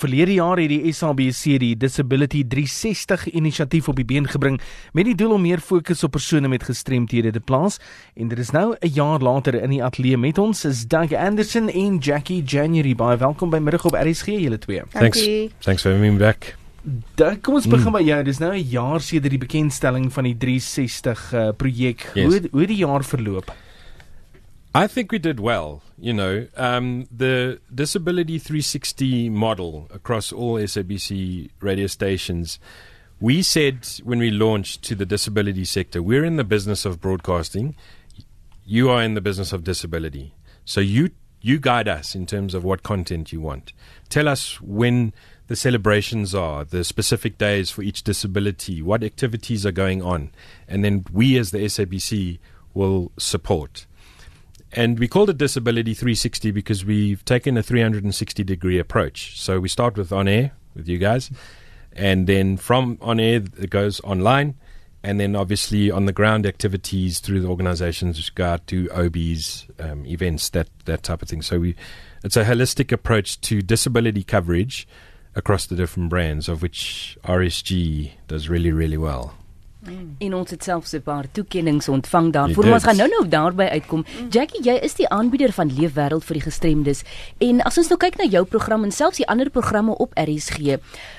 Verlede jaar het die SABC die Disability 360 inisiatief op die been gebring met die doel om meer fokus op persone met gestremthede te plaas. En dit is nou 'n jaar later in die ateljee met ons is Doug Anderson en Jackie January. Baie welkom by middag op RSG julle twee. Thanks. Thanks for having me back. Dan kom ons begin mm. by jou. Dis nou 'n jaar sedert die bekendstelling van die 360 uh, projek. Yes. Hoe hoe die jaar verloop? I think we did well. You know, um, the Disability 360 model across all SABC radio stations. We said when we launched to the disability sector, we're in the business of broadcasting. You are in the business of disability. So you you guide us in terms of what content you want. Tell us when the celebrations are, the specific days for each disability, what activities are going on, and then we as the SABC will support. And we called it Disability 360 because we've taken a 360 degree approach. So we start with on air with you guys, and then from on air it goes online, and then obviously on the ground activities through the organizations which go out to OBs, um, events, that, that type of thing. So we, it's a holistic approach to disability coverage across the different brands, of which RSG does really, really well. Mm. En ons het selfs 'n paar toekenninge ontvang daarvoor. Ons gaan nou-nou daarby uitkom. Mm. Jackie, jy is die aanbieder van Leefwêreld vir die gestremdes. En as ons nou kyk na jou program en selfs die ander programme op RSG,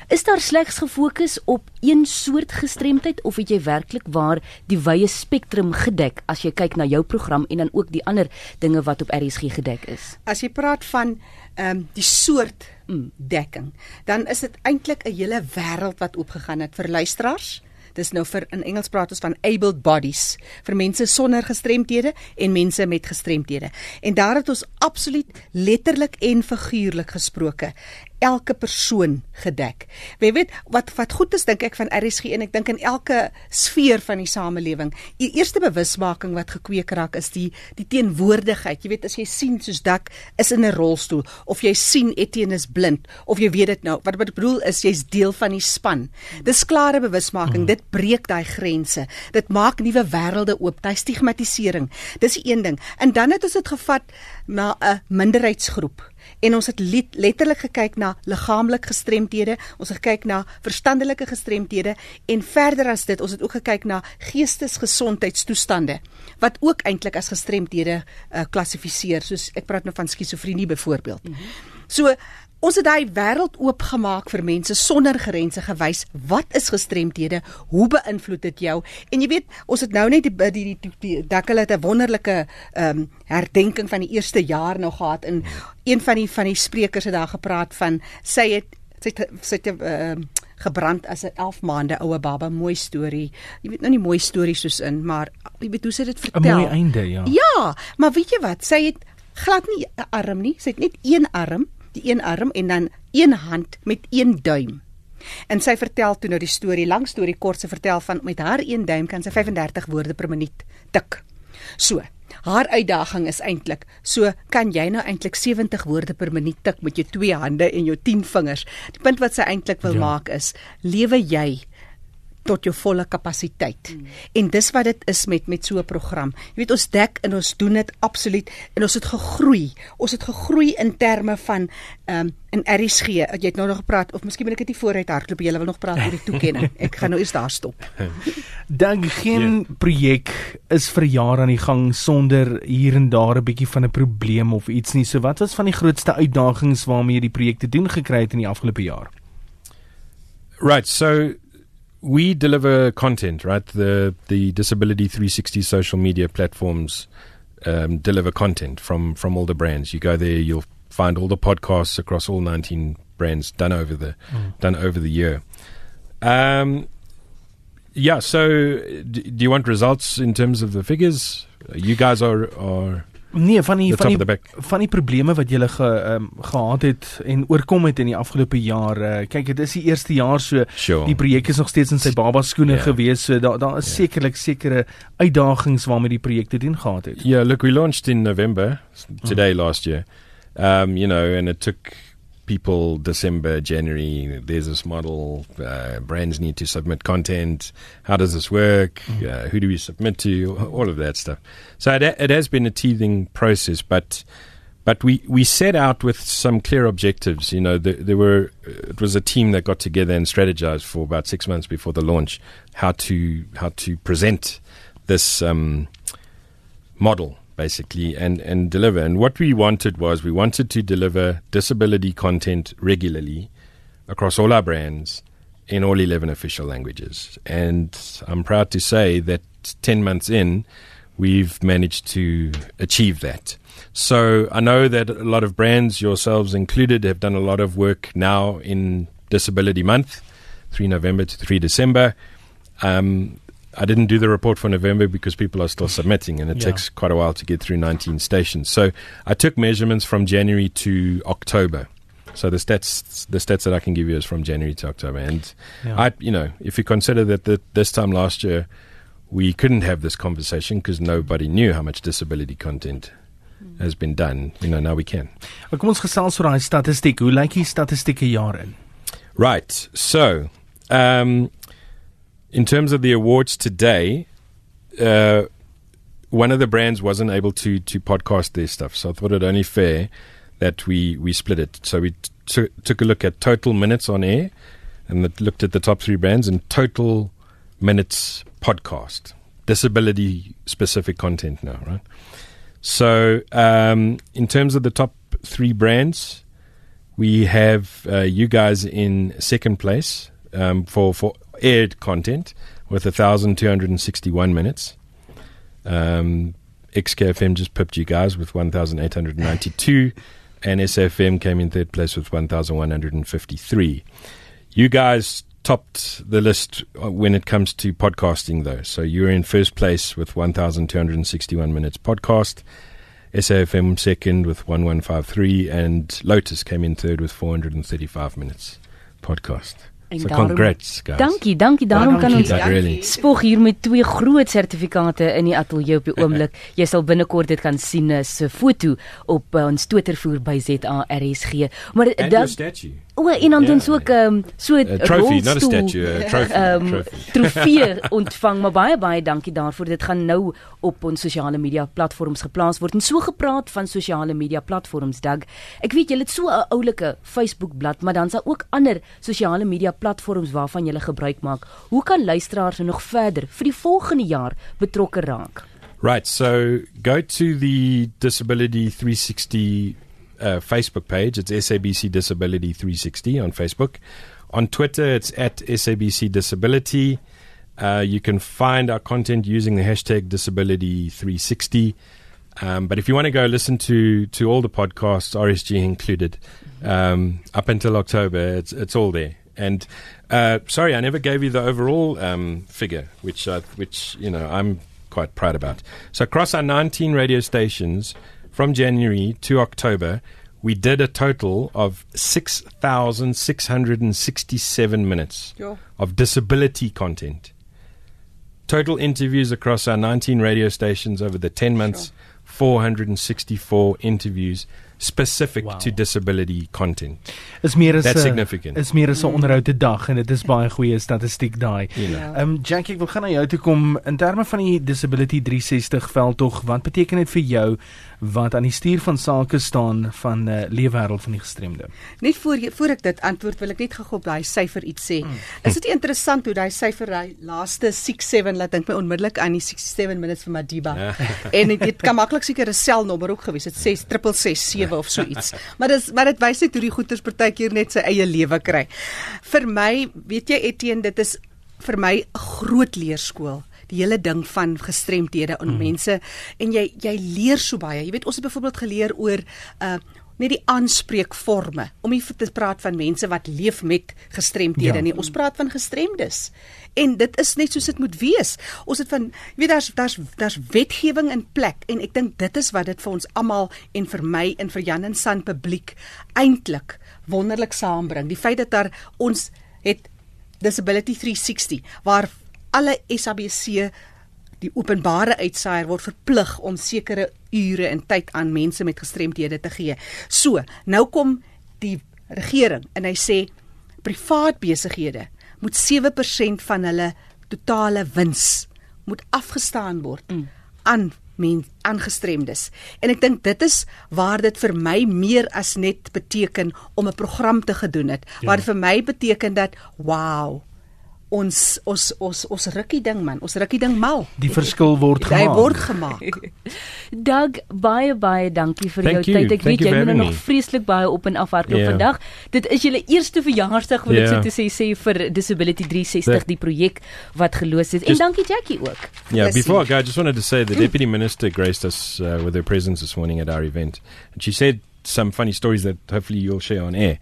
is daar slegs gefokus op een soort gestremdheid of het jy werklik waar die wye spektrum gedek as jy kyk na jou program en dan ook die ander dinge wat op RSG gedek is? As jy praat van ehm um, die soort mm, dekking, dan is dit eintlik 'n hele wêreld wat oopgegaan het vir luisteraars Dis nou vir in Engels praat ons van abled bodies vir mense sonder gestremthede en mense met gestremthede. En daar het ons absoluut letterlik en figuurlik gesproke elke persoon gedek. Jy weet wat wat goed is dink ek van RSG en ek dink in elke sfeer van die samelewing. Die eerste bewusmaking wat gekweek raak is die die teenwoordigheid. Jy weet as jy sien soos dak is in 'n rolstoel of jy sien Etienne is blind of jy weet dit nou. Wat wat ek bedoel is jy's deel van die span. Dis klare bewusmaking. Mm. Dit breek daai grense. Dit maak nuwe wêrelde oop. Daai stigmatisering. Dis een ding. En dan het ons dit gevat na 'n minderheidsgroep en ons het letterlik gekyk na liggaamlik gestremthede, ons het gekyk na verstandelike gestremthede en verder as dit, ons het ook gekyk na geestesgesondheidstoestande wat ook eintlik as gestremthede uh, klassifiseer, soos ek praat nou van skizofrenie byvoorbeeld. Mm -hmm. So Ons het daai wêreld oopgemaak vir mense sonder grense gewys. Wat is gestremthede? Hoe beïnvloed dit jou? En jy weet, ons het nou net die die die, die, die Dakkel het 'n wonderlike ehm um, herdenking van die eerste jaar nog gehad en een van die van die sprekers het daar gepraat van sy het sy het, sy het ehm uh, gebrand as 'n 11 maande oue baba mooi storie. Jy weet nou nie mooi stories soos in, maar jy weet hoe sy dit vertel. 'n Mooi einde, ja. Ja, maar weet jy wat? Sy het glad nie 'n arm nie. Sy het net een arm die een arm en dan een hand met een duim. En sy vertel toe nou die storie, lang storie kort se vertel van met haar een duim kan sy 35 woorde per minuut tik. So, haar uitdaging is eintlik, so kan jy nou eintlik 70 woorde per minuut tik met jou twee hande en jou 10 vingers. Die punt wat sy eintlik wil ja. maak is, lewe jy tot jou volle kapasiteit. Mm. En dis wat dit is met met so 'n program. Jy weet ons dek en ons doen dit absoluut en ons het gegroei. Ons het gegroei in terme van ehm um, in RSG. Jy het nou nog gepraat of miskien moet ek dit vooruit hardloop. Jy wil nog praat oor die toekenning. Ek gaan nou eers daar stop. Dan geen yeah. Ja. projek is vir jare aan die gang sonder hier en daar 'n bietjie van 'n probleem of iets nie. So wat was van die grootste uitdagings waarmee jy die projek te doen gekry het in die afgelope jaar? Right, so we deliver content, right? The the Disability 360 social media platforms um, deliver content from from all the brands. You go there, you'll find all the podcasts across all 19 brands done over the mm. done over the year. Um, yeah. So, do, do you want results in terms of the figures? You guys are are Nee, van die van die, van die probleme wat jy ge, um, gehad het en oorkom het in die afgelope jaar. Uh, kyk, dit is die eerste jaar so sure. die projek is nog steeds in sy baba skoene yeah. gewees. So daar daar is yeah. sekerlik sekere uitdagings waarmee die projek te doen gehad het. Yeah, look, we launched in November today mm. last year. Um, you know, and it took people December, January. There's this model. Uh, brands need to submit content. How does this work? Mm. Uh, who do we submit to? All of that stuff. So it, it has been a teething process, but but we, we set out with some clear objectives. You know, there, there were it was a team that got together and strategized for about six months before the launch how to how to present this um, model basically and and deliver. And what we wanted was we wanted to deliver disability content regularly across all our brands in all 11 official languages. And I'm proud to say that 10 months in, we've managed to achieve that. So I know that a lot of brands, yourselves included, have done a lot of work now in Disability Month, 3 November to 3 December. Um, I didn't do the report for November because people are still submitting, and it yeah. takes quite a while to get through 19 stations. So I took measurements from January to October. So the stats, the stats that I can give you is from January to October, and yeah. I, you know, if you consider that the, this time last year we couldn't have this conversation because nobody knew how much disability content has been done. You know, now we can. Kom ons gesels oor daai statistiek. Hoe lyk die statistieke jaar in? Right. So, um in terms of the awards today, uh one of the brands wasn't able to to podcast their stuff. So I thought it only fair that we we split it. So we t- took a look at total minutes on air and looked at the top 3 brands and total minutes podcast. Disability specific content now, right? So, um, in terms of the top three brands, we have uh, you guys in second place um, for for aired content with 1,261 minutes. Um, XKFM just pipped you guys with 1,892, and SFM came in third place with 1,153. You guys topped the list uh, when it comes to podcasting, though. So you're in first place with 1,261 minutes podcast. SAFM second with 1153, and Lotus came in third with 435 minutes podcast. En so daarom, congrats guys. Dankie, dankie. Daarom kan ons really. spog hier met twee groot sertifikate in die ateljee op die oomblik. Jy sal binnekort dit kan sien as 'n foto op uh, ons Twittervoer by ZARSG. Maar dat. O, en dan doen so 'n um, so 'n trophy, not a statue, a trophy. Um, trofee ontvang, maar baie baie dankie daarvoor. Dit gaan nou op ons sosiale media platforms geplaas word. En so gepraat van sosiale media platforms, Doug. Ek weet julle het so 'n oulike Facebook bladsy, maar dan is daar ook ander sosiale media platforms waarvan jy gebruik maak. Hoe kan luisteraars nog verder vir die volgende jaar betrokke raak? Right, so go to the disability 360 uh, Facebook page. It's SABC Disability 360 on Facebook. On Twitter, it's at SABC Disability. Uh, you can find our content using the hashtag Disability360. Um, but if you want to go listen to to all the podcasts, RSG included, um, up until October, it's it's all there. And uh, sorry, I never gave you the overall um, figure, which uh, which you know I'm quite proud about. So across our 19 radio stations, from January to October, we did a total of 6,667 minutes Yo. of disability content. Total interviews across our 19 radio stations over the 10 months, sure. 464 interviews specific wow. to disability content. Is meer as significant. Is meer as 'n mm. onderhoude dag en dit is baie goeie statistiek daai. Ehm um, Jackie, ek wil gaan na jou toe kom in terme van die Disability 360 veldtog. Wat beteken dit vir jou wat aan die stuur van sake staan van uh, leefwêreld van die gestremde? Net voor voor ek dit antwoord, wil ek net gou op daai syfer iets sê. Mm. Is dit interessant hoe daai syfer daai laaste 67 laat dink my onmiddellik aan die 67 minutes vir Madiba. Ja. en dit kan maklik seker 'n selnommer ook gewees het 6667 of so iets. maar dis maar dit wys net hoe die goeters partykeer net sy eie lewe kry. Vir my, weet jy Etienne, dit is vir my 'n groot leerskool die hele ding van gestremdhede aan mm. mense en jy jy leer so baie. Jy weet ons het byvoorbeeld geleer oor uh net die aanspreekforme om nie te praat van mense wat leef met gestremdhede ja. nie. Ons praat van gestremdes en dit is net soos dit moet wees. Ons het van jy weet daar's daar's daar's wetgewing in plek en ek dink dit is wat dit vir ons almal en vir my en vir Jan en San publiek eintlik wonderlik saambring. Die feit dat daar ons het Disability 360 waar alle SABC die openbare uitsaaier word verplig om sekere ure en tyd aan mense met gestremdhede te gee. So, nou kom die regering en hy sê privaat besighede moet 7% van hulle totale wins moet afgestaan word mm. aan mens aangestremdes. En ek dink dit is waar dit vir my meer as net beteken om 'n program te gedoen het. Ja. Waar vir my beteken dat wow, ons ons ons ons rukkie ding man, ons rukkie ding mal. Die verskil word gemaak. Hy word gemaak. Doug, baie baie dankie vir Thank jou tyd. Ek weet jy moet nog vreeslik baie op en af hardloop yeah. vandag. Dit is julle eerste verjaarsdag wil yeah. ek so te sê sê vir Disability 360 the, die projek wat geloos het. Just, en dankie Jackie ook. Yeah, yes, before I go, I just wanted to say the deputy minister graced us uh, with her presence this morning at our event. And she said some funny stories that hopefully you'll share on air.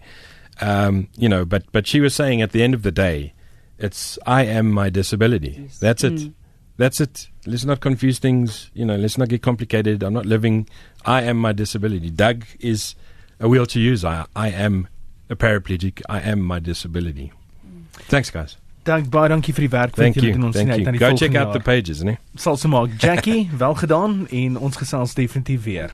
Um, you know, but but she was saying at the end of the day It's I am my disability. Yes. That's it. Mm. That's it. Let's not confuse things. You know, let's not get complicated. I'm not living. I am my disability. Doug is a wheelchair user. I, I am a paraplegic. I am my disability. Mm. Thanks, guys. Dank baie dankie vir die werk wat julle doen ons sien uit na die volgende. Go check out jaar. the pages, né? Sal se maak. Jackie, wel gedaan en ons gesels definitief weer.